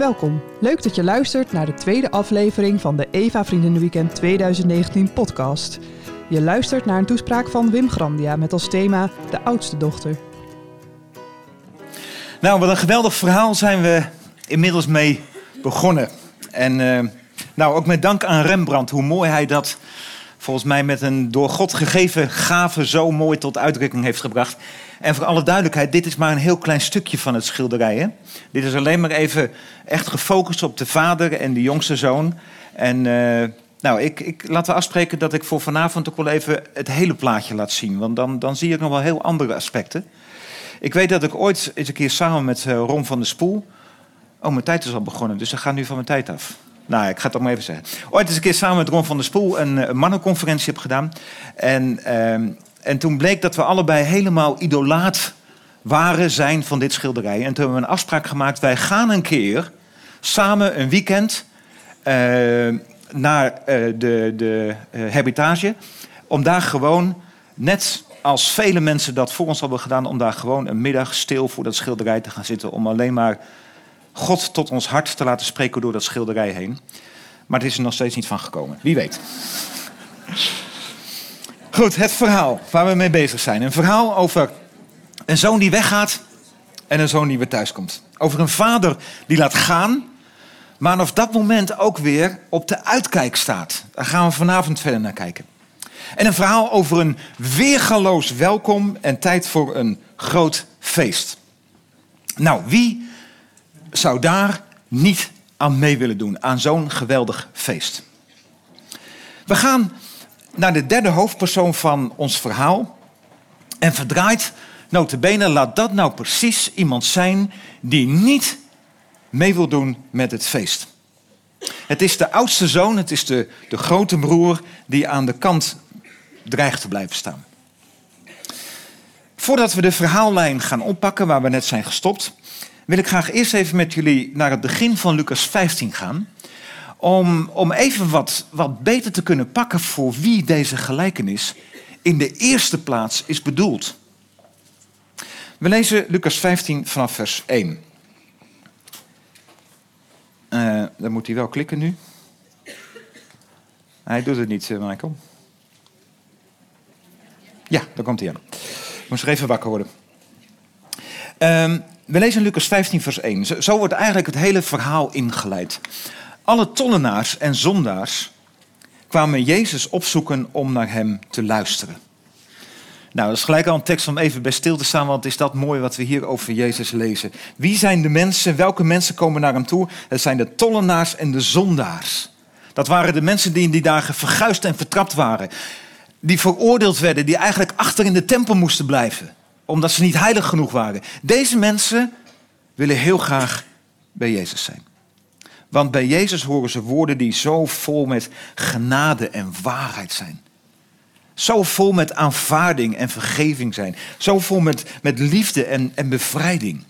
Welkom. Leuk dat je luistert naar de tweede aflevering van de Eva Vriendinnenweekend 2019 podcast. Je luistert naar een toespraak van Wim Grandia met als thema De oudste dochter. Nou, wat een geweldig verhaal zijn we inmiddels mee begonnen. En uh, nou, ook met dank aan Rembrandt, hoe mooi hij dat volgens mij met een door God gegeven gave zo mooi tot uitdrukking heeft gebracht. En voor alle duidelijkheid, dit is maar een heel klein stukje van het schilderij. Hè? Dit is alleen maar even echt gefocust op de vader en de jongste zoon. En uh, nou, ik, ik, laten afspreken dat ik voor vanavond ook wel even het hele plaatje laat zien. Want dan, dan zie ik nog wel heel andere aspecten. Ik weet dat ik ooit eens een keer samen met uh, Ron van der Spoel... Oh, mijn tijd is al begonnen, dus ik ga nu van mijn tijd af. Nou, ik ga het toch maar even zeggen. Ooit eens een keer samen met Ron van der Spoel een, een mannenconferentie heb gedaan. En... Uh, en toen bleek dat we allebei helemaal idolaat waren zijn van dit schilderij. En toen hebben we een afspraak gemaakt. Wij gaan een keer samen een weekend uh, naar uh, de, de uh, herbitage. Om daar gewoon, net als vele mensen dat voor ons hebben gedaan... om daar gewoon een middag stil voor dat schilderij te gaan zitten. Om alleen maar God tot ons hart te laten spreken door dat schilderij heen. Maar het is er nog steeds niet van gekomen. Wie weet. Goed, het verhaal waar we mee bezig zijn. Een verhaal over een zoon die weggaat en een zoon die weer thuiskomt. Over een vader die laat gaan, maar vanaf dat moment ook weer op de uitkijk staat. Daar gaan we vanavond verder naar kijken. En een verhaal over een weergaloos welkom en tijd voor een groot feest. Nou, wie zou daar niet aan mee willen doen, aan zo'n geweldig feest? We gaan naar de derde hoofdpersoon van ons verhaal. En verdraait, notabene, laat dat nou precies iemand zijn die niet mee wil doen met het feest. Het is de oudste zoon, het is de, de grote broer die aan de kant dreigt te blijven staan. Voordat we de verhaallijn gaan oppakken waar we net zijn gestopt, wil ik graag eerst even met jullie naar het begin van Lucas 15 gaan om, om even wat, wat beter te kunnen pakken voor wie deze gelijkenis in de eerste plaats is bedoeld. We lezen Lucas 15 vanaf vers 1. Uh, dan moet hij wel klikken nu. Hij doet het niet, eh, Michael. Ja, daar komt hij aan. Ik moest even wakker worden. Uh, we lezen Lucas 15, vers 1. Zo, wordt eigenlijk het hele verhaal ingeleid. Alle tollenaars en zondaars kwamen Jezus opzoeken om naar hem te luisteren. Nou, dat is gelijk al een tekst om even bij stil te staan, want is dat mooi wat we hier over Jezus lezen. Wie zijn de mensen? Welke mensen komen naar hem toe? Het zijn de tollenaars en de zondaars. Dat waren de mensen die in die dagen verguisd en vertrapt waren. Die veroordeeld werden, die eigenlijk achter in de tempel moesten blijven, omdat ze niet heilig genoeg waren. Deze mensen willen heel graag bij Jezus zijn. Want bij Jezus horen ze woorden die zo vol met genade en waarheid zijn. Zo vol met aanvaarding en vergeving zijn. Zo vol met, met liefde en, en bevrijding.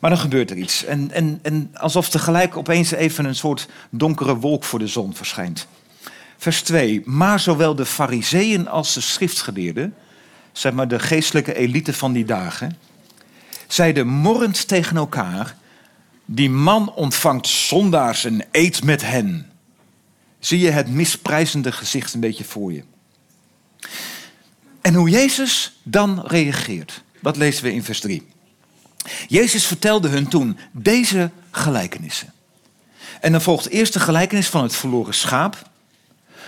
Maar dan gebeurt er iets. En, en, en alsof tegelijk opeens even een soort donkere wolk voor de zon verschijnt. Vers 2. Maar zowel de fariseeën als de schriftgeleerden, zeg maar de geestelijke elite van die dagen, zeiden morrend tegen elkaar: die man ontvangt zondaars en eet met hen. Zie je het misprijzende gezicht een beetje voor je. En hoe Jezus dan reageert, dat lezen we in vers 3. Jezus vertelde hun toen deze gelijkenissen. En dan volgt eerst de gelijkenis van het verloren schaap.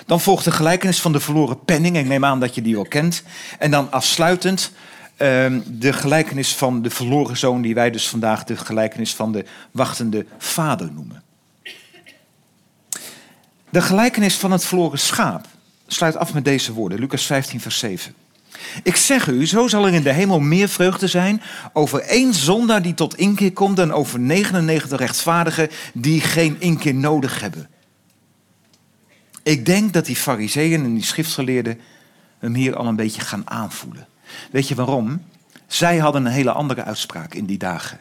Dan volgt de gelijkenis van de verloren penning. Ik neem aan dat je die wel kent. En dan afsluitend Ehm, de gelijkenis van de verloren zoon, die wij dus vandaag de gelijkenis van de wachtende vader noemen. De gelijkenis van het verloren schaap sluit af met deze woorden, Lucas 15, vers 7. Ik zeg u, zo zal er in de hemel meer vreugde zijn over één zondaar die tot inkeer komt dan over 99 rechtvaardigen die geen inkeer nodig hebben. Ik denk dat die fariseeën en die schriftgeleerden hem hier al een beetje gaan aanvoelen. Weet je waarom? Zij hadden een hele andere uitspraak in die dagen.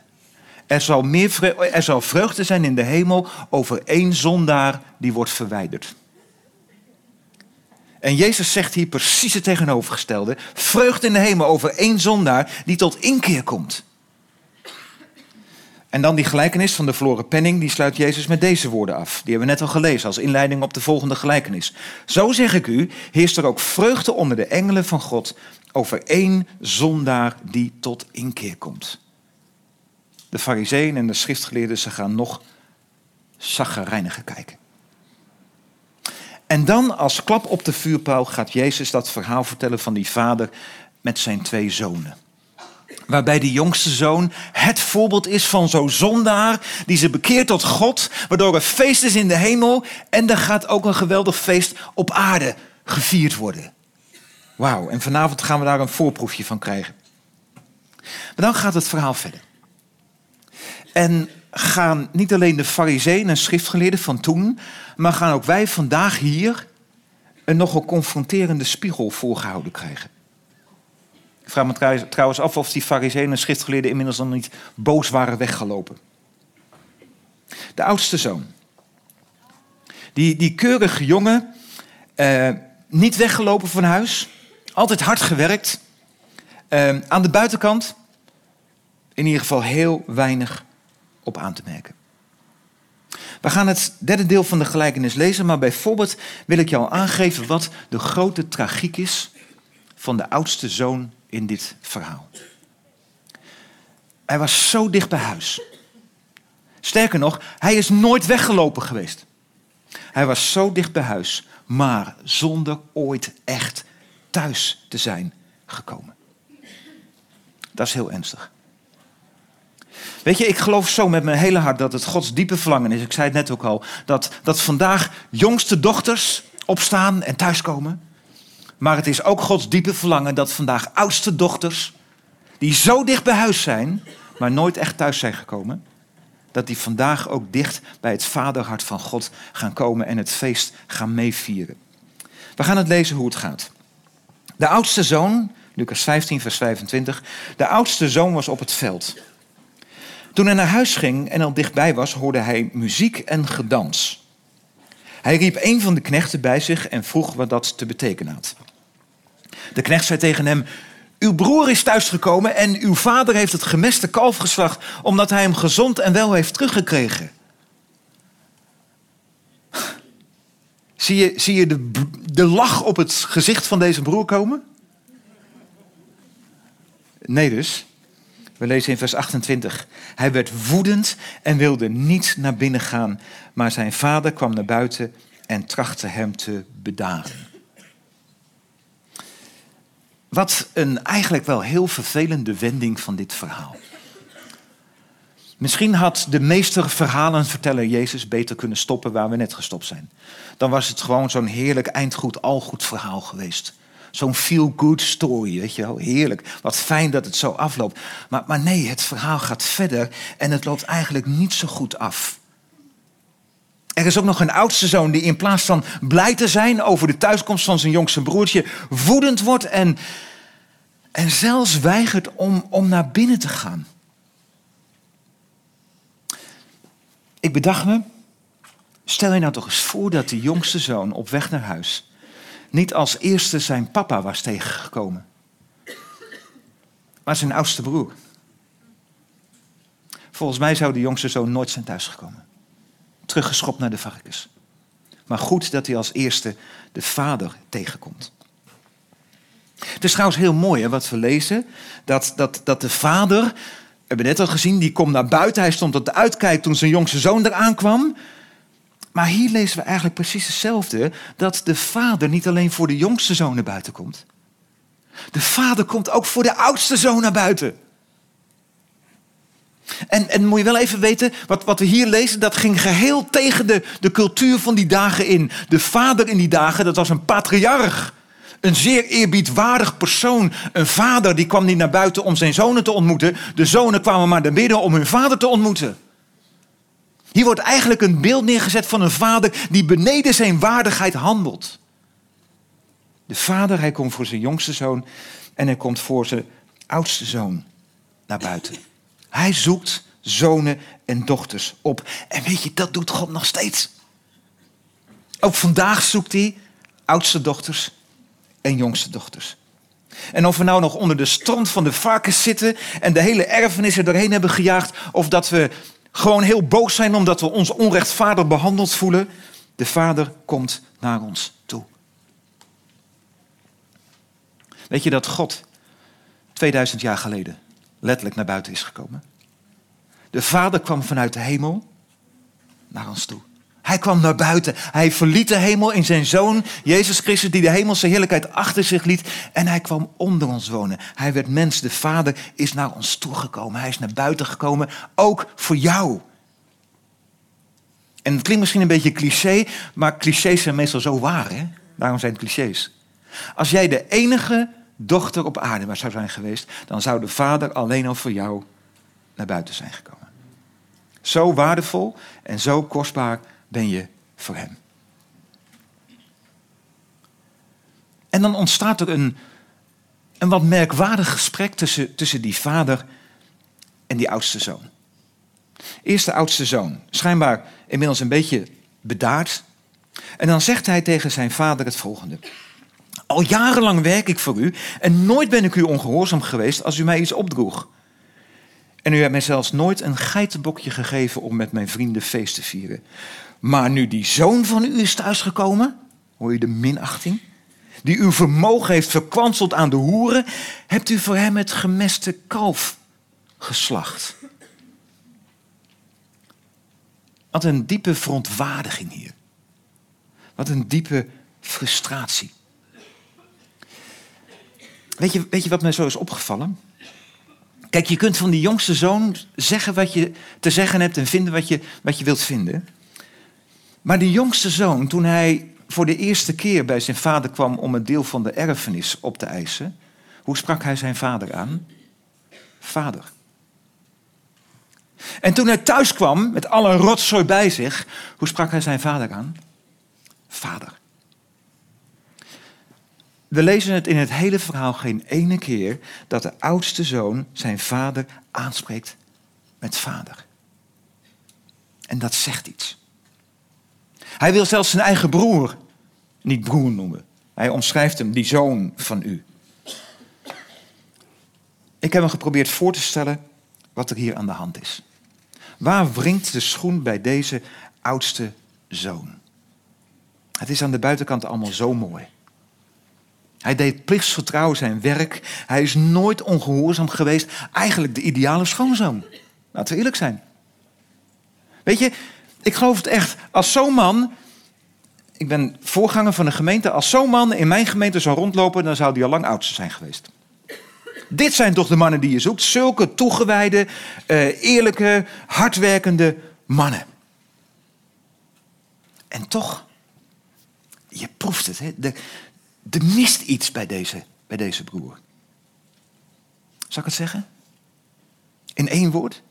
Er zal, meer er zal vreugde zijn in de hemel over één zondaar die wordt verwijderd. En Jezus zegt hier precies het tegenovergestelde. Vreugde in de hemel over één zondaar die tot inkeer komt. En dan die gelijkenis van de verloren penning, die sluit Jezus met deze woorden af. Die hebben we net al gelezen als inleiding op de volgende gelijkenis. Zo zeg ik u, heerst er ook vreugde onder de engelen van God over één zondaar die tot inkeer komt. De fariseeën en de schriftgeleerden, ze gaan nog zaggerijniger kijken. En dan als klap op de vuurpauw gaat Jezus dat verhaal vertellen van die vader met zijn twee zonen. Waarbij de jongste zoon het voorbeeld is van zo'n zondaar die ze bekeert tot God, waardoor er feest is in de hemel en er gaat ook een geweldig feest op aarde gevierd worden. Wauw, en vanavond gaan we daar een voorproefje van krijgen. Maar dan gaat het verhaal verder. En gaan niet alleen de fariseeën en schriftgeleerden van toen, maar gaan ook wij vandaag hier een nogal confronterende spiegel voorgehouden krijgen. Vraag me trouwens af of die fariseeën en schriftgeleerden inmiddels dan niet boos waren weggelopen. De oudste zoon. Die, die keurige jongen, eh, niet weggelopen van huis, altijd hard gewerkt. Uh, aan de buitenkant in ieder geval heel weinig op aan te merken. We gaan het derde deel van de gelijkenis lezen, maar bijvoorbeeld wil ik jou aangeven wat de grote tragiek is van de oudste zoon in dit verhaal. Hij was zo dicht bij huis. Sterker nog, hij is nooit weggelopen geweest. Hij was zo dicht bij huis, maar zonder ooit echt thuis te zijn gekomen. Dat is heel ernstig. Weet je, ik geloof zo met mijn hele hart dat het Gods diepe verlangen is. Ik zei het net ook al. Dat, dat vandaag jongste dochters opstaan en thuiskomen. Maar het is ook Gods diepe verlangen dat vandaag oudste dochters. die zo dicht bij huis zijn. maar nooit echt thuis zijn gekomen. dat die vandaag ook dicht bij het vaderhart van God gaan komen. en het feest gaan meevieren. We gaan het lezen hoe het gaat. De oudste zoon, Lucas 15, vers 25. De oudste zoon was op het veld. Toen hij naar huis ging en al dichtbij was, hoorde hij muziek en gedans. Hij riep een van de knechten bij zich en vroeg wat dat te betekenen had. De knecht zei tegen hem: Uw broer is thuisgekomen en uw vader heeft het gemeste kalf geslacht, omdat hij hem gezond en wel heeft teruggekregen. Zie je, zie je de, de lach op het gezicht van deze broer komen? Nee, dus. We lezen in vers 28. Hij werd woedend en wilde niet naar binnen gaan, maar zijn vader kwam naar buiten en trachtte hem te bedaren. Wat een eigenlijk wel heel vervelende wending van dit verhaal. Misschien had de meester verhalenverteller Jezus beter kunnen stoppen waar we net gestopt zijn. Dan was het gewoon zo'n heerlijk eindgoed, algoed verhaal geweest. Zo'n feel-good story, weet je wel. Heerlijk. Wat fijn dat het zo afloopt. Maar, maar nee, het verhaal gaat verder en het loopt eigenlijk niet zo goed af. Er is ook nog een oudste zoon die in plaats van blij te zijn over de thuiskomst van zijn jongste broertje, woedend wordt en, en zelfs weigert om, om naar binnen te gaan. Ik bedacht me, stel je nou toch eens voor dat de jongste zoon op weg naar huis niet als eerste zijn papa was tegengekomen, maar zijn oudste broer. Volgens mij zou de jongste zoon nooit zijn thuisgekomen. Teruggeschopt naar de varkens. Maar goed dat hij als eerste de vader tegenkomt. Het is trouwens heel mooi hè, wat we lezen. Dat, dat, dat de vader, we hebben net al gezien, die komt naar buiten. Hij stond op de uitkijk toen zijn jongste zoon eraan kwam. Maar hier lezen we eigenlijk precies hetzelfde: dat de vader niet alleen voor de jongste zoon naar buiten komt. De vader komt ook voor de oudste zoon naar buiten. En, en moet je wel even weten, wat, wat we hier lezen, dat ging geheel tegen de, de cultuur van die dagen in. De vader in die dagen, dat was een patriarch. Een zeer eerbiedwaardig persoon. Een vader die kwam niet naar buiten om zijn zonen te ontmoeten. De zonen kwamen maar naar binnen om hun vader te ontmoeten. Hier wordt eigenlijk een beeld neergezet van een vader die beneden zijn waardigheid handelt. De vader, hij komt voor zijn jongste zoon en hij komt voor zijn oudste zoon naar buiten. Hij zoekt zonen en dochters op. En weet je, dat doet God nog steeds. Ook vandaag zoekt hij oudste dochters en jongste dochters. En of we nou nog onder de stront van de varkens zitten en de hele erfenissen erheen hebben gejaagd, of dat we gewoon heel boos zijn omdat we ons onrechtvaardig behandeld voelen, de Vader komt naar ons toe. Weet je dat God 2000 jaar geleden letterlijk naar buiten is gekomen? De Vader kwam vanuit de hemel naar ons toe. Hij kwam naar buiten. Hij verliet de hemel in zijn zoon, Jezus Christus, die de hemelse heerlijkheid achter zich liet. En hij kwam onder ons wonen. Hij werd mens. De Vader is naar ons toegekomen. Hij is naar buiten gekomen, ook voor jou. En het klinkt misschien een beetje cliché, maar clichés zijn meestal zo waar. Hè? Daarom zijn het clichés. Als jij de enige dochter op aarde zou zijn geweest, dan zou de Vader alleen al voor jou naar buiten zijn gekomen. Zo waardevol en zo kostbaar ben je voor Hem. En dan ontstaat er een, een wat merkwaardig gesprek tussen, tussen die vader en die oudste zoon. Eerst de oudste zoon, schijnbaar inmiddels een beetje bedaard. En dan zegt hij tegen zijn vader het volgende. Al jarenlang werk ik voor u en nooit ben ik u ongehoorzaam geweest als u mij iets opdroeg. En u hebt mij zelfs nooit een geitenbokje gegeven om met mijn vrienden feest te vieren. Maar nu die zoon van u is thuisgekomen, hoor je de minachting, die uw vermogen heeft verkwanseld aan de hoeren, hebt u voor hem het gemeste kalf geslacht. Wat een diepe verontwaardiging hier. Wat een diepe frustratie. Weet je, weet je wat mij zo is opgevallen? Kijk, je kunt van die jongste zoon zeggen wat je te zeggen hebt en vinden wat je, wat je wilt vinden. Maar die jongste zoon, toen hij voor de eerste keer bij zijn vader kwam om een deel van de erfenis op te eisen, hoe sprak hij zijn vader aan? Vader. En toen hij thuis kwam met alle rotzooi bij zich, hoe sprak hij zijn vader aan? Vader. We lezen het in het hele verhaal geen ene keer dat de oudste zoon zijn vader aanspreekt met vader. En dat zegt iets. Hij wil zelfs zijn eigen broer niet broer noemen. Hij omschrijft hem, die zoon van u. Ik heb hem geprobeerd voor te stellen wat er hier aan de hand is. Waar wringt de schoen bij deze oudste zoon? Het is aan de buitenkant allemaal zo mooi. Hij deed plichtsgetrouw zijn werk. Hij is nooit ongehoorzaam geweest. Eigenlijk de ideale schoonzoon. Laten we eerlijk zijn. Weet je, ik geloof het echt. Als zo'n man, ik ben voorganger van een gemeente, als zo'n man in mijn gemeente zou rondlopen, dan zou die al lang oudste zijn geweest. Dit zijn toch de mannen die je zoekt? Zulke toegewijde, uh, eerlijke, hardwerkende mannen. En toch, je proeft het, hè? De, er mist iets bij deze, bij deze broer. Zal ik het zeggen? In één woord?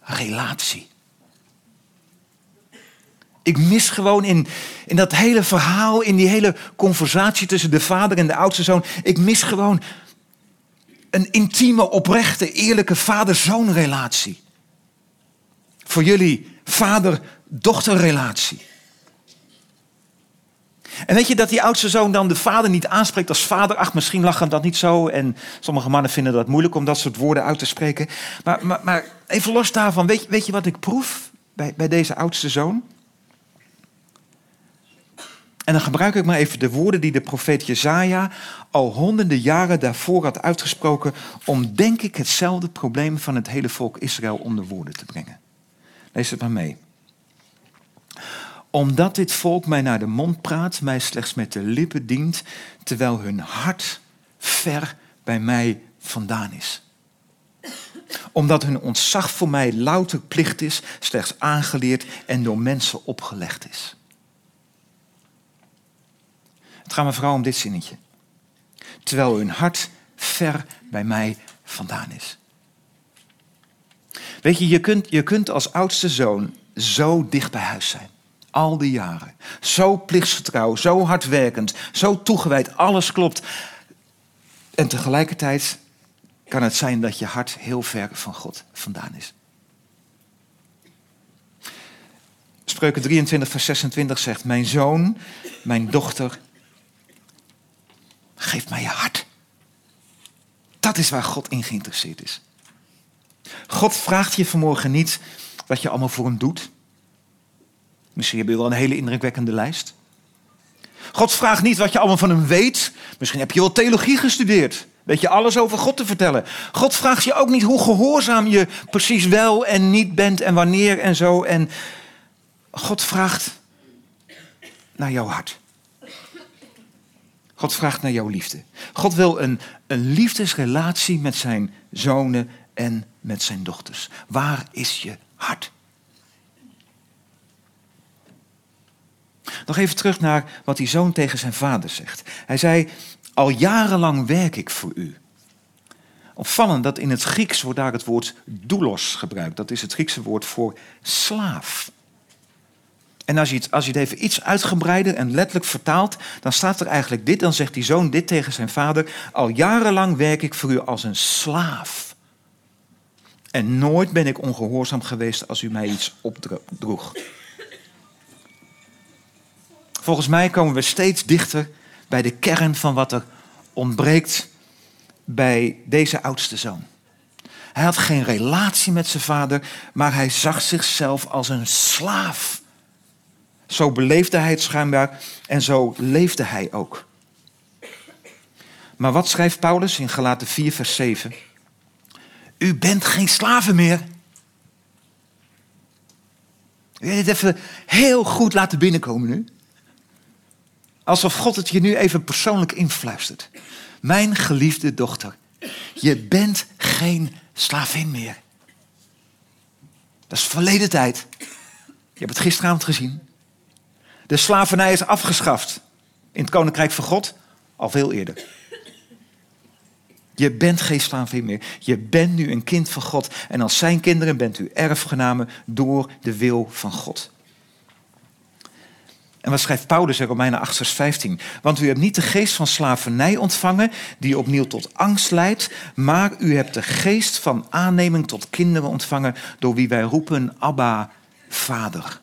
Relatie. Ik mis gewoon in, in dat hele verhaal, in die hele conversatie tussen de vader en de oudste zoon, ik mis gewoon een intieme, oprechte, eerlijke vader-zoon relatie. Voor jullie vader-dochter relatie. En weet je dat die oudste zoon dan de vader niet aanspreekt als vader? Ach, misschien lag hem dat niet zo. En sommige mannen vinden dat moeilijk om dat soort woorden uit te spreken. Maar, maar, maar even los daarvan, weet, weet je wat ik proef bij, bij deze oudste zoon? En dan gebruik ik maar even de woorden die de profeet Jezaja al honderden jaren daarvoor had uitgesproken om denk ik hetzelfde probleem van het hele volk Israël onder woorden te brengen. Lees het maar mee omdat dit volk mij naar de mond praat, mij slechts met de lippen dient, terwijl hun hart ver bij mij vandaan is. Omdat hun ontzag voor mij louter plicht is, slechts aangeleerd en door mensen opgelegd is. Het gaat me vooral om dit zinnetje. Terwijl hun hart ver bij mij vandaan is. Weet je, je kunt, je kunt als oudste zoon zo dicht bij huis zijn. Al die jaren. Zo plichtsgetrouw, zo hardwerkend, zo toegewijd, alles klopt. En tegelijkertijd kan het zijn dat je hart heel ver van God vandaan is. Spreuken 23, vers 26 zegt: Mijn zoon, mijn dochter, Geef mij je hart. Dat is waar God in geïnteresseerd is. God vraagt je vanmorgen niet wat je allemaal voor hem doet. Misschien heb je wel een hele indrukwekkende lijst. God vraagt niet wat je allemaal van hem weet. Misschien heb je wel theologie gestudeerd. Weet je alles over God te vertellen. God vraagt je ook niet hoe gehoorzaam je precies wel en niet bent en wanneer en zo. En God vraagt naar jouw hart. God vraagt naar jouw liefde. God wil een, een liefdesrelatie met zijn zonen en met zijn dochters. Waar is je hart? Nog even terug naar wat die zoon tegen zijn vader zegt. Hij zei, al jarenlang werk ik voor u. Opvallend dat in het Grieks wordt daar het woord doulos gebruikt. Dat is het Griekse woord voor slaaf. En als je, het, als je het even iets uitgebreider en letterlijk vertaalt, dan staat er eigenlijk dit. Dan zegt die zoon dit tegen zijn vader. Al jarenlang werk ik voor u als een slaaf. En nooit ben ik ongehoorzaam geweest als u mij iets opdroeg. Volgens mij komen we steeds dichter bij de kern van wat er ontbreekt bij deze oudste zoon. Hij had geen relatie met zijn vader, maar hij zag zichzelf als een slaaf. Zo beleefde hij het schijnbaar en zo leefde hij ook. Maar wat schrijft Paulus in Galaten 4, vers 7? U bent geen slaven meer. Wil je dit even heel goed laten binnenkomen nu? Alsof God het je nu even persoonlijk influistert. Mijn geliefde dochter, je bent geen slavin meer. Dat is verleden tijd. Je hebt het gisteravond gezien. De slavernij is afgeschaft in het koninkrijk van God al veel eerder. Je bent geen slavin meer. Je bent nu een kind van God. En als zijn kinderen bent u erfgenamen door de wil van God. En wat schrijft Paulus in Romeinen 8, vers 15? Want u hebt niet de geest van slavernij ontvangen, die opnieuw tot angst leidt, maar u hebt de geest van aanneming tot kinderen ontvangen, door wie wij roepen, Abba, Vader.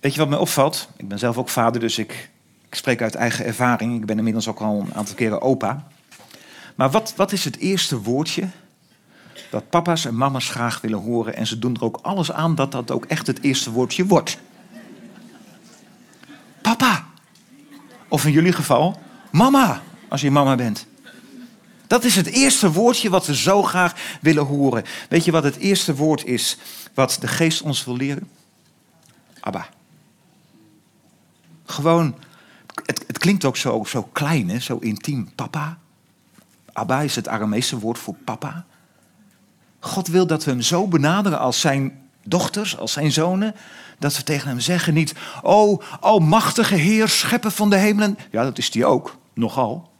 Weet je wat mij opvalt? Ik ben zelf ook vader, dus ik, ik spreek uit eigen ervaring. Ik ben inmiddels ook al een aantal keren opa. Maar wat, wat is het eerste woordje dat papa's en mama's graag willen horen. En ze doen er ook alles aan dat dat ook echt het eerste woordje wordt. Papa. Of in jullie geval, mama, als je mama bent. Dat is het eerste woordje wat we zo graag willen horen. Weet je wat het eerste woord is wat de geest ons wil leren? Abba. Gewoon, het, het klinkt ook zo, zo klein, hè? zo intiem. Papa. Abba is het Aramese woord voor papa. God wil dat we hem zo benaderen als zijn dochters, als zijn zonen. Dat we tegen hem zeggen niet, oh, almachtige Heer, schepper van de hemelen. Ja, dat is hij ook, nogal.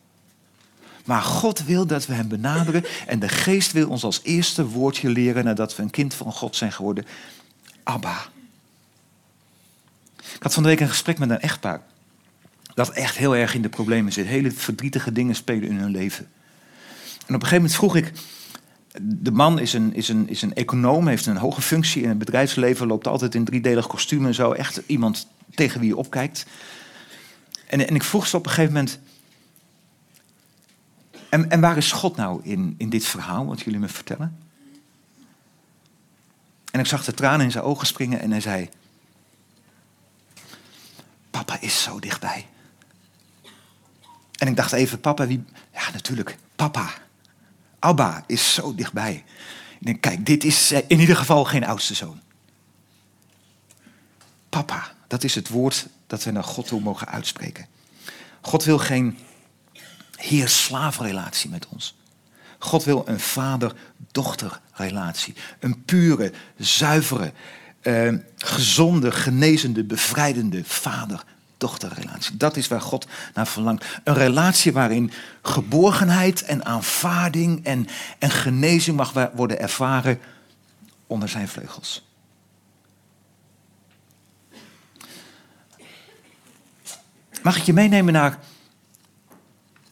Maar God wil dat we hem benaderen en de geest wil ons als eerste woordje leren nadat we een kind van God zijn geworden. Abba. Ik had van de week een gesprek met een echtpaar. Dat echt heel erg in de problemen zit. Hele verdrietige dingen spelen in hun leven. En op een gegeven moment vroeg ik, de man is een, is, een, is een econoom, heeft een hoge functie in het bedrijfsleven, loopt altijd in driedelig kostuum en zo. Echt iemand tegen wie je opkijkt. En, en ik vroeg ze op een gegeven moment. En, en waar is God nou in, in dit verhaal, wat jullie me vertellen? En ik zag de tranen in zijn ogen springen en hij zei: Papa is zo dichtbij. En ik dacht even: Papa, wie. Ja, natuurlijk, papa. Abba is zo dichtbij. Ik denk, kijk, dit is eh, in ieder geval geen oudste zoon. Papa, dat is het woord dat we naar God toe mogen uitspreken. God wil geen heer-slaafrelatie met ons. God wil een vader-dochterrelatie. Een pure, zuivere, eh, gezonde, genezende, bevrijdende vader dochterrelatie. Dat is waar God naar verlangt. Een relatie waarin geborgenheid en aanvaarding en, en genezing mag worden ervaren onder zijn vleugels. Mag ik je meenemen naar.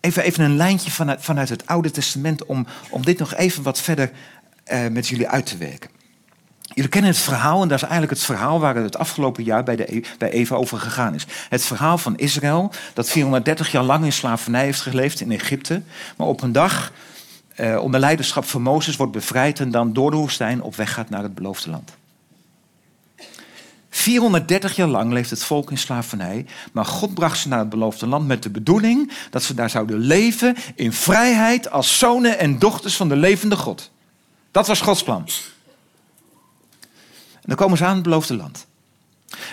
Even, even een lijntje vanuit, vanuit het Oude Testament om, om dit nog even wat verder uh, met jullie uit te werken. Jullie kennen het verhaal, en dat is eigenlijk het verhaal waar het afgelopen jaar bij, de, bij Eva over gegaan is. Het verhaal van Israël, dat 430 jaar lang in slavernij heeft geleefd in Egypte. Maar op een dag, eh, onder leiderschap van Mozes, wordt bevrijd en dan door de woestijn op weg gaat naar het beloofde land. 430 jaar lang leeft het volk in slavernij, maar God bracht ze naar het beloofde land met de bedoeling dat ze daar zouden leven in vrijheid als zonen en dochters van de levende God. Dat was Gods plan. Dan komen ze aan het beloofde land.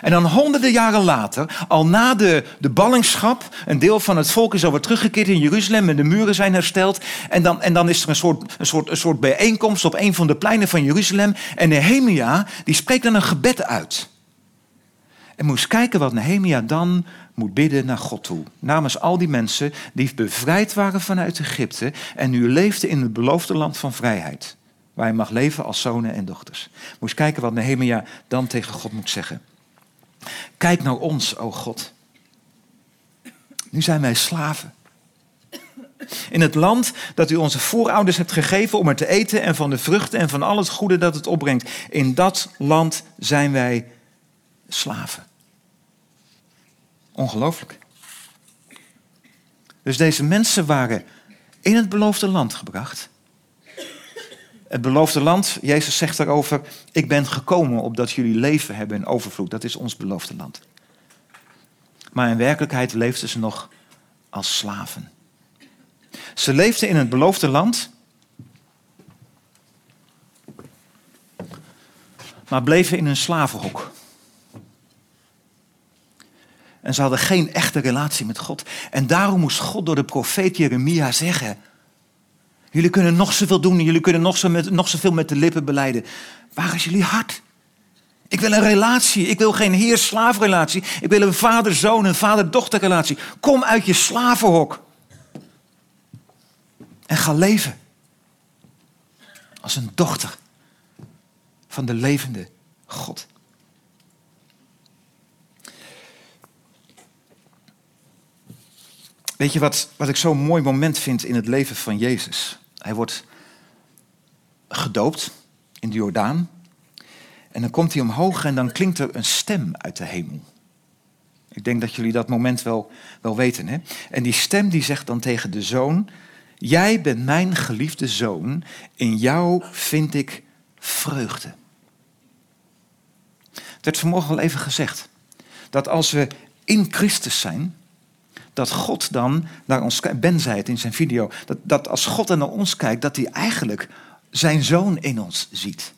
En dan honderden jaren later, al na de, de ballingschap, een deel van het volk is alweer teruggekeerd in Jeruzalem en de muren zijn hersteld. En dan, en dan is er een soort, een, soort, een soort bijeenkomst op een van de pleinen van Jeruzalem. En Nehemia, die spreekt dan een gebed uit. En moest kijken wat Nehemia dan moet bidden naar God toe. Namens al die mensen die bevrijd waren vanuit Egypte en nu leefden in het beloofde land van vrijheid. Waar je mag leven als zonen en dochters. Moest kijken wat Nehemia dan tegen God moet zeggen. Kijk naar ons, o God. Nu zijn wij slaven. In het land dat u onze voorouders hebt gegeven om er te eten en van de vruchten en van al het goede dat het opbrengt. In dat land zijn wij slaven. Ongelooflijk. Dus deze mensen waren in het beloofde land gebracht. Het beloofde land, Jezus zegt daarover, ik ben gekomen opdat jullie leven hebben in overvloed. Dat is ons beloofde land. Maar in werkelijkheid leefden ze nog als slaven. Ze leefden in het beloofde land, maar bleven in een slavenhok. En ze hadden geen echte relatie met God. En daarom moest God door de profeet Jeremia zeggen: Jullie kunnen nog zoveel doen, jullie kunnen nog, zo met, nog zoveel met de lippen beleiden. Waar is jullie hart? Ik wil een relatie. Ik wil geen heer-slaafrelatie. Ik wil een vader-zoon, een vader-dochterrelatie. Kom uit je slavenhok. En ga leven. Als een dochter van de levende God. Weet je wat, wat ik zo'n mooi moment vind in het leven van Jezus? Hij wordt gedoopt in de Jordaan. En dan komt hij omhoog en dan klinkt er een stem uit de hemel. Ik denk dat jullie dat moment wel, wel weten. Hè? En die stem die zegt dan tegen de zoon: Jij bent mijn geliefde zoon, in jou vind ik vreugde. Het werd vanmorgen al even gezegd dat als we in Christus zijn, dat God dan naar ons kijkt. Ben zei het in zijn video. Dat, dat als God naar ons kijkt, dat hij eigenlijk zijn zoon in ons ziet.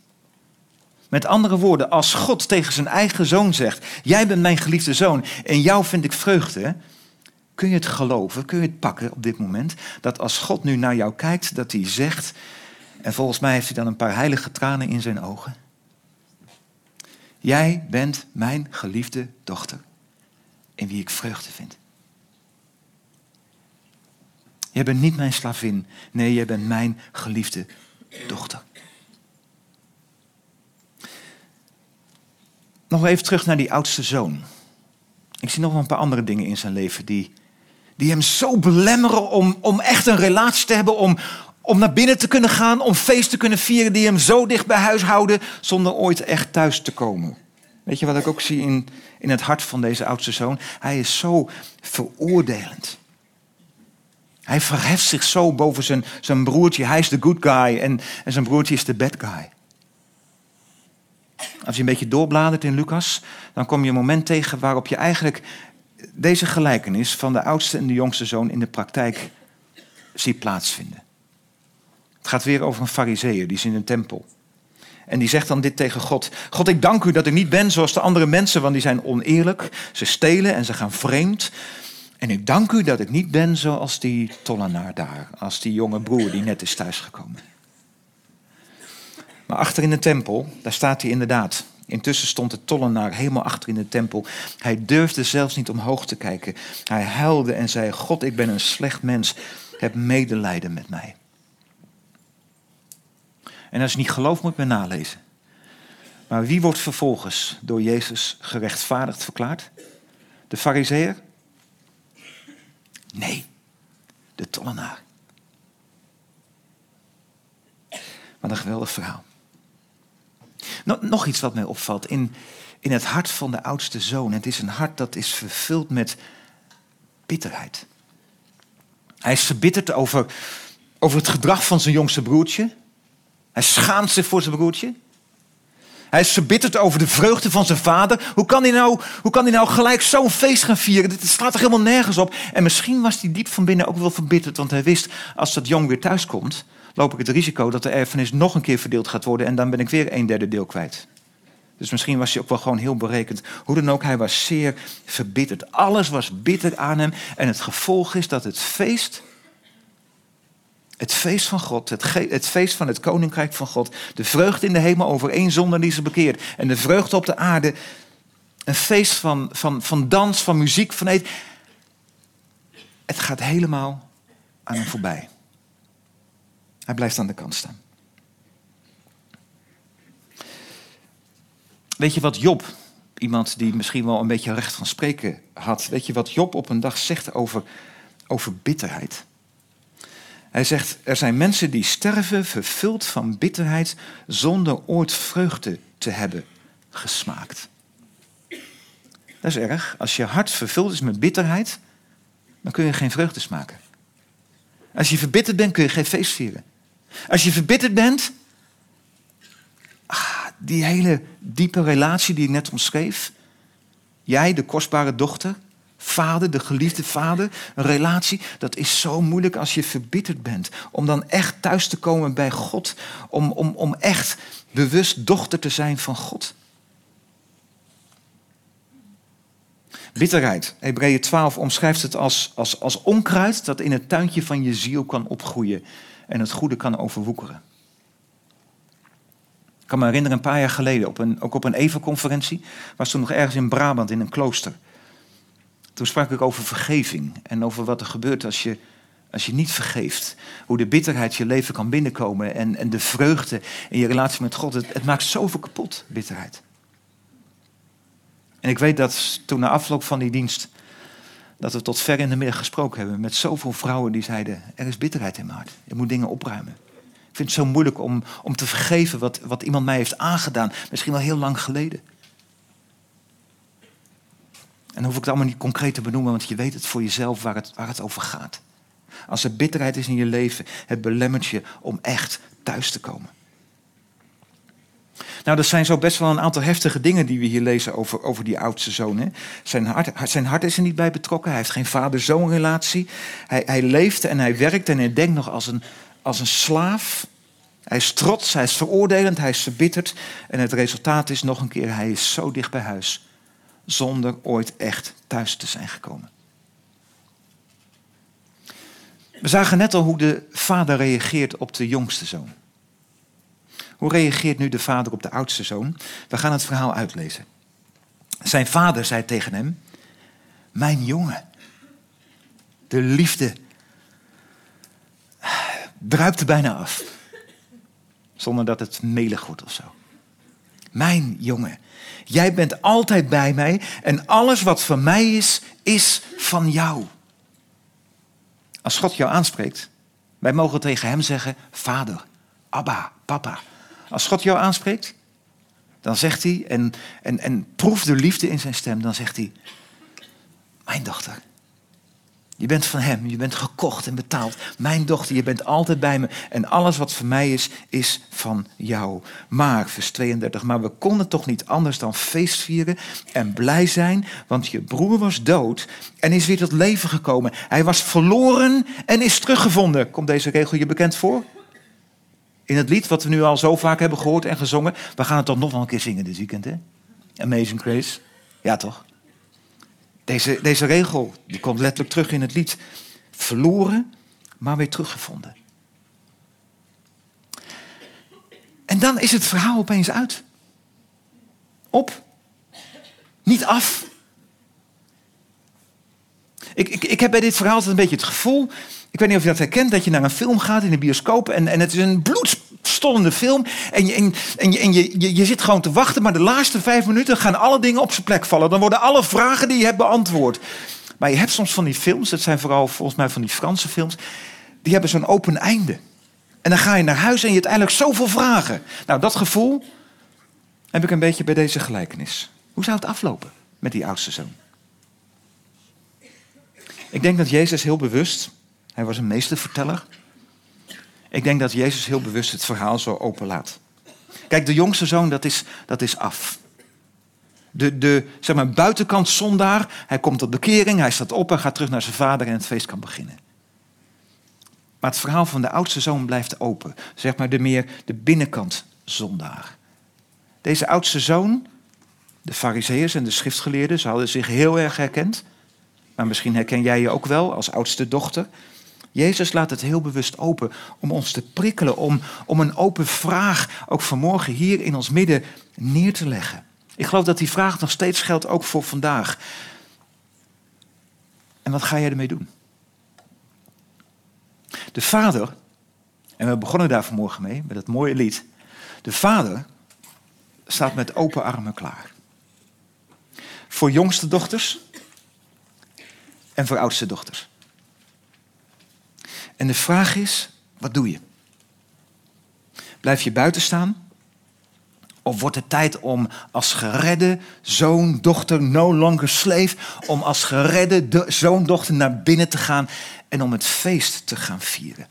Met andere woorden, als God tegen zijn eigen zoon zegt: Jij bent mijn geliefde zoon, en jou vind ik vreugde. Kun je het geloven, kun je het pakken op dit moment, dat als God nu naar jou kijkt, dat hij zegt, en volgens mij heeft hij dan een paar heilige tranen in zijn ogen. Jij bent mijn geliefde dochter, in wie ik vreugde vind. Jij bent niet mijn slavin. Nee, jij bent mijn geliefde dochter. Nog even terug naar die oudste zoon. Ik zie nog wel een paar andere dingen in zijn leven die, die hem zo belemmeren om, om echt een relatie te hebben, om, om naar binnen te kunnen gaan, om feest te kunnen vieren, die hem zo dicht bij huis houden zonder ooit echt thuis te komen. Weet je wat ik ook zie in, in het hart van deze oudste zoon? Hij is zo veroordelend. Hij verheft zich zo boven zijn, zijn broertje. Hij is de good guy en, en zijn broertje is de bad guy. Als je een beetje doorbladert in Lucas, dan kom je een moment tegen waarop je eigenlijk deze gelijkenis van de oudste en de jongste zoon in de praktijk ziet plaatsvinden. Het gaat weer over een fariseer, die is in een tempel. En die zegt dan dit tegen God. God, ik dank u dat ik niet ben zoals de andere mensen, want die zijn oneerlijk. Ze stelen en ze gaan vreemd. En ik dank u dat ik niet ben zoals die tollenaar daar, als die jonge broer die net is thuisgekomen. Maar achter in de tempel, daar staat hij inderdaad. Intussen stond de tollenaar helemaal achter in de tempel. Hij durfde zelfs niet omhoog te kijken. Hij huilde en zei: God, ik ben een slecht mens. Heb medelijden met mij. En als je niet gelooft, moet je nalezen. Maar wie wordt vervolgens door Jezus gerechtvaardigd verklaard? De fariseer? Nee, de tollenaar. Wat een geweldig verhaal. Nog iets wat mij opvalt. In, in het hart van de oudste zoon. Het is een hart dat is vervuld met bitterheid. Hij is verbitterd over, over het gedrag van zijn jongste broertje. Hij schaamt zich voor zijn broertje. Hij is verbitterd over de vreugde van zijn vader. Hoe kan hij nou, hoe kan hij nou gelijk zo'n feest gaan vieren? Dit slaat er helemaal nergens op. En misschien was hij diep van binnen ook wel verbitterd, want hij wist als dat jong weer thuis komt, loop ik het risico dat de erfenis nog een keer verdeeld gaat worden en dan ben ik weer een derde deel kwijt. Dus misschien was hij ook wel gewoon heel berekend. Hoe dan ook, hij was zeer verbitterd. Alles was bitter aan hem. En het gevolg is dat het feest, het feest van God, het, het feest van het koninkrijk van God, de vreugde in de hemel over één zonde die ze bekeert en de vreugde op de aarde, een feest van, van, van dans, van muziek, van eten. Het gaat helemaal aan hem voorbij. Hij blijft aan de kant staan. Weet je wat Job, iemand die misschien wel een beetje recht van spreken had, weet je wat Job op een dag zegt over, over bitterheid? Hij zegt, er zijn mensen die sterven vervuld van bitterheid zonder ooit vreugde te hebben gesmaakt. Dat is erg. Als je hart vervuld is met bitterheid, dan kun je geen vreugde smaken. Als je verbitterd bent, kun je geen feest vieren. Als je verbitterd bent, ah, die hele diepe relatie die ik net omschreef. Jij, de kostbare dochter, vader, de geliefde vader, een relatie, dat is zo moeilijk als je verbitterd bent. Om dan echt thuis te komen bij God, om, om, om echt bewust dochter te zijn van God. Bitterheid. Hebreeën 12 omschrijft het als, als, als onkruid dat in het tuintje van je ziel kan opgroeien en het goede kan overwoekeren. Ik kan me herinneren, een paar jaar geleden, op een, ook op een Eva-conferentie, was toen nog ergens in Brabant in een klooster. Toen sprak ik over vergeving en over wat er gebeurt als je, als je niet vergeeft. Hoe de bitterheid je leven kan binnenkomen en, en de vreugde in je relatie met God. Het, het maakt zoveel kapot, bitterheid. En ik weet dat toen na afloop van die dienst, dat we tot ver in de middag gesproken hebben met zoveel vrouwen die zeiden, er is bitterheid in mijn hart. Je moet dingen opruimen. Ik vind het zo moeilijk om, om te vergeven wat, wat iemand mij heeft aangedaan. Misschien wel heel lang geleden. En dan hoef ik het allemaal niet concreet te benoemen, want je weet het voor jezelf waar het, waar het over gaat. Als er bitterheid is in je leven, het belemmert je om echt thuis te komen. Nou, dat zijn zo best wel een aantal heftige dingen die we hier lezen over, over die oudste zoon. Hè? Zijn, hart, zijn hart is er niet bij betrokken. Hij heeft geen vader-zoon relatie. Hij, hij leeft en hij werkt en hij denkt nog als een, als een slaaf. Hij is trots, hij is veroordelend, hij is verbitterd. En het resultaat is nog een keer, hij is zo dicht bij huis. Zonder ooit echt thuis te zijn gekomen. We zagen net al hoe de vader reageert op de jongste zoon. Hoe reageert nu de vader op de oudste zoon? We gaan het verhaal uitlezen. Zijn vader zei tegen hem: Mijn jongen, de liefde druipt bijna af. Zonder dat het melig wordt of zo. Mijn jongen, jij bent altijd bij mij en alles wat van mij is, is van jou. Als God jou aanspreekt, wij mogen tegen hem zeggen: Vader, Abba, Papa. Als God jou aanspreekt, dan zegt hij, en, en, en proef de liefde in zijn stem, dan zegt hij: Mijn dochter, je bent van hem, je bent gekocht en betaald. Mijn dochter, je bent altijd bij me. En alles wat van mij is, is van jou. Maar, vers 32, maar we konden toch niet anders dan feest vieren en blij zijn, want je broer was dood en is weer tot leven gekomen. Hij was verloren en is teruggevonden. Komt deze regel je bekend voor? In het lied wat we nu al zo vaak hebben gehoord en gezongen. We gaan het toch nog wel een keer zingen dit weekend, hè? Amazing Grace. Ja, toch? Deze, deze regel die komt letterlijk terug in het lied. Verloren, maar weer teruggevonden. En dan is het verhaal opeens uit. Op. Niet af. Ik, ik, ik heb bij dit verhaal altijd een beetje het gevoel. Ik weet niet of je dat herkent, dat je naar een film gaat in de bioscoop. En, en het is een bloedstollende film. En, je, en, en, je, en je, je zit gewoon te wachten, maar de laatste vijf minuten gaan alle dingen op zijn plek vallen. Dan worden alle vragen die je hebt beantwoord. Maar je hebt soms van die films, dat zijn vooral volgens mij van die Franse films. Die hebben zo'n open einde. En dan ga je naar huis en je hebt eigenlijk zoveel vragen. Nou, dat gevoel, heb ik een beetje bij deze gelijkenis. Hoe zou het aflopen met die oudste zoon? Ik denk dat Jezus heel bewust, hij was een meesterverteller. Ik denk dat Jezus heel bewust het verhaal zo openlaat. Kijk, de jongste zoon, dat is, dat is af. De, de zeg maar, buitenkant zondaar, hij komt tot bekering, hij staat op en gaat terug naar zijn vader en het feest kan beginnen. Maar het verhaal van de oudste zoon blijft open. Zeg maar de meer de binnenkant zondaar. Deze oudste zoon, de fariseeërs en de schriftgeleerden, ze hadden zich heel erg herkend. Maar misschien herken jij je ook wel als oudste dochter. Jezus laat het heel bewust open om ons te prikkelen, om, om een open vraag ook vanmorgen hier in ons midden neer te leggen. Ik geloof dat die vraag nog steeds geldt ook voor vandaag. En wat ga jij ermee doen? De vader, en we begonnen daar vanmorgen mee met het mooie lied. De vader staat met open armen klaar. Voor jongste dochters en voor oudste dochters. En de vraag is, wat doe je? Blijf je buiten staan? Of wordt het tijd om als geredde zoon, dochter, no longer slave, om als geredde zoon, dochter naar binnen te gaan en om het feest te gaan vieren?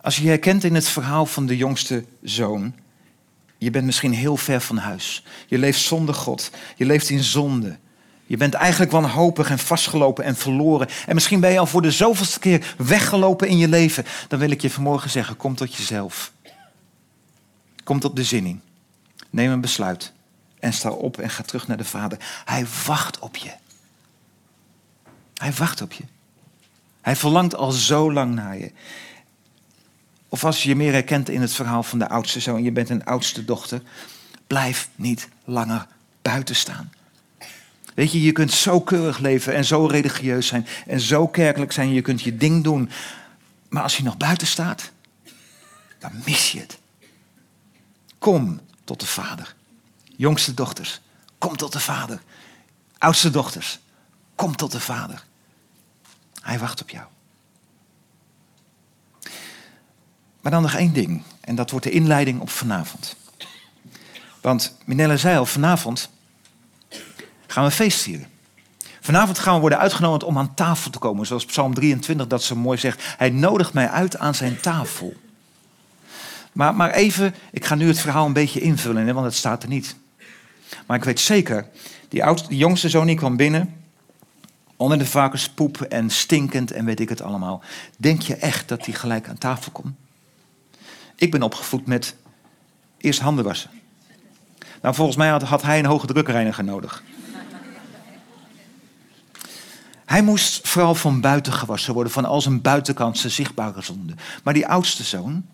Als je je herkent in het verhaal van de jongste zoon, je bent misschien heel ver van huis. Je leeft zonder God. Je leeft in zonde. Je bent eigenlijk wanhopig en vastgelopen en verloren. En misschien ben je al voor de zoveelste keer weggelopen in je leven. Dan wil ik je vanmorgen zeggen, kom tot jezelf. Kom tot bezinning. Neem een besluit. En sta op en ga terug naar de Vader. Hij wacht op je. Hij wacht op je. Hij verlangt al zo lang naar je. Of als je je meer herkent in het verhaal van de oudste zoon, je bent een oudste dochter, blijf niet langer buiten staan. Weet je, je kunt zo keurig leven en zo religieus zijn en zo kerkelijk zijn, je kunt je ding doen. Maar als je nog buiten staat, dan mis je het. Kom tot de Vader. Jongste dochters, kom tot de Vader. Oudste dochters, kom tot de Vader. Hij wacht op jou. Maar dan nog één ding, en dat wordt de inleiding op vanavond. Want Minelle zei al, vanavond gaan we feest. Vanavond gaan we worden uitgenodigd om aan tafel te komen. Zoals Psalm 23 dat zo mooi zegt. Hij nodigt mij uit aan zijn tafel. Maar, maar even, ik ga nu het verhaal een beetje invullen, want het staat er niet. Maar ik weet zeker, die, oudste, die jongste zoon kwam binnen, onder de varkenspoep en stinkend en weet ik het allemaal. Denk je echt dat hij gelijk aan tafel komt? Ik ben opgevoed met eerst handen wassen. Nou, volgens mij had, had hij een hoge drukreiniger nodig. Hij moest vooral van buiten gewassen worden, van al zijn buitenkantse zichtbare zonde. Maar die oudste zoon,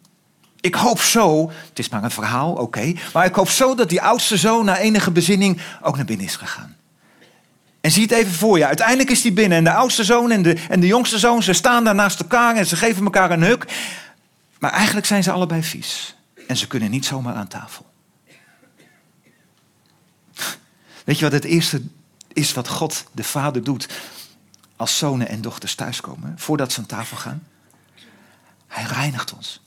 ik hoop zo, het is maar een verhaal, oké, maar ik hoop zo dat die oudste zoon na enige bezinning ook naar binnen is gegaan. En zie het even voor je. Uiteindelijk is hij binnen en de oudste zoon en de, en de jongste zoon, ze staan daar naast elkaar en ze geven elkaar een huk. Maar eigenlijk zijn ze allebei vies. En ze kunnen niet zomaar aan tafel. Weet je wat het eerste is wat God, de Vader, doet als zonen en dochters thuiskomen, voordat ze aan tafel gaan? Hij reinigt ons.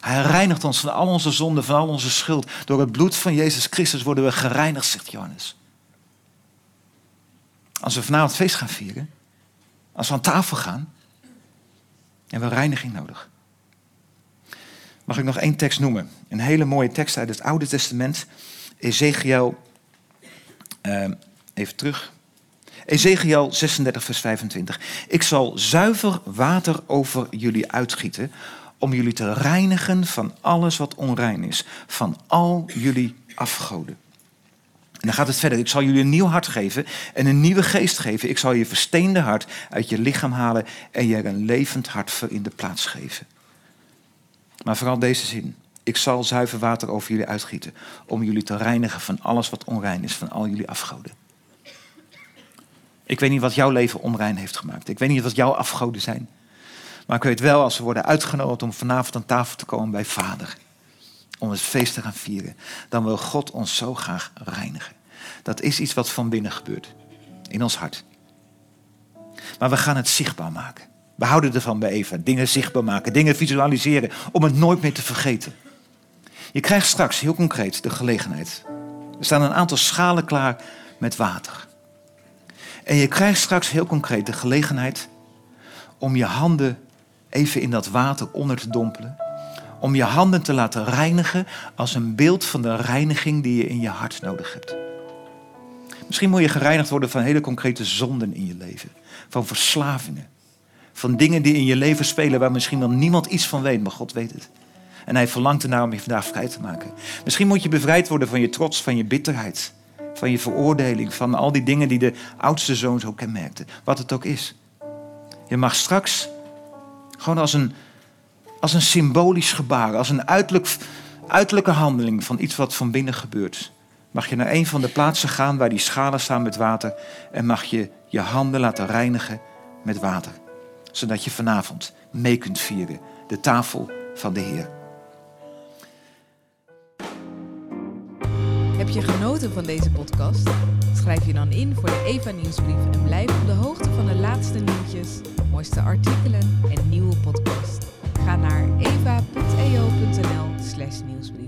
Hij reinigt ons van al onze zonden, van al onze schuld. Door het bloed van Jezus Christus worden we gereinigd, zegt Johannes. Als we vanavond feest gaan vieren, als we aan tafel gaan, hebben we reiniging nodig. Mag ik nog één tekst noemen? Een hele mooie tekst uit het Oude Testament. Ezekiel, uh, even terug. Ezekiel 36, vers 25. Ik zal zuiver water over jullie uitgieten om jullie te reinigen van alles wat onrein is, van al jullie afgoden. En dan gaat het verder. Ik zal jullie een nieuw hart geven en een nieuwe geest geven. Ik zal je versteende hart uit je lichaam halen en je een levend hart voor in de plaats geven. Maar vooral deze zin. Ik zal zuiver water over jullie uitgieten om jullie te reinigen van alles wat onrein is, van al jullie afgoden. Ik weet niet wat jouw leven onrein heeft gemaakt. Ik weet niet wat jouw afgoden zijn. Maar ik weet wel, als we worden uitgenodigd om vanavond aan tafel te komen bij Vader, om het feest te gaan vieren, dan wil God ons zo graag reinigen. Dat is iets wat van binnen gebeurt, in ons hart. Maar we gaan het zichtbaar maken. We houden ervan bij Eva. Dingen zichtbaar maken, dingen visualiseren, om het nooit meer te vergeten. Je krijgt straks heel concreet de gelegenheid. Er staan een aantal schalen klaar met water. En je krijgt straks heel concreet de gelegenheid om je handen even in dat water onder te dompelen. Om je handen te laten reinigen als een beeld van de reiniging die je in je hart nodig hebt. Misschien moet je gereinigd worden van hele concrete zonden in je leven. Van verslavingen. Van dingen die in je leven spelen waar misschien wel niemand iets van weet, maar God weet het. En hij verlangt ernaar om je vandaag vrij te maken. Misschien moet je bevrijd worden van je trots, van je bitterheid. Van je veroordeling, van al die dingen die de oudste zoon zo kenmerkten. Wat het ook is. Je mag straks gewoon als een, als een symbolisch gebaar, als een uiterlijk, uiterlijke handeling van iets wat van binnen gebeurt. Mag je naar een van de plaatsen gaan waar die schalen staan met water en mag je je handen laten reinigen met water. Zodat je vanavond mee kunt vieren de tafel van de Heer. Heb je genoten van deze podcast? Schrijf je dan in voor de Eva Nieuwsbrief en blijf op de hoogte van de laatste nieuwtjes, mooiste artikelen en nieuwe podcast. Ga naar eva.eo.nl/nieuwsbrief.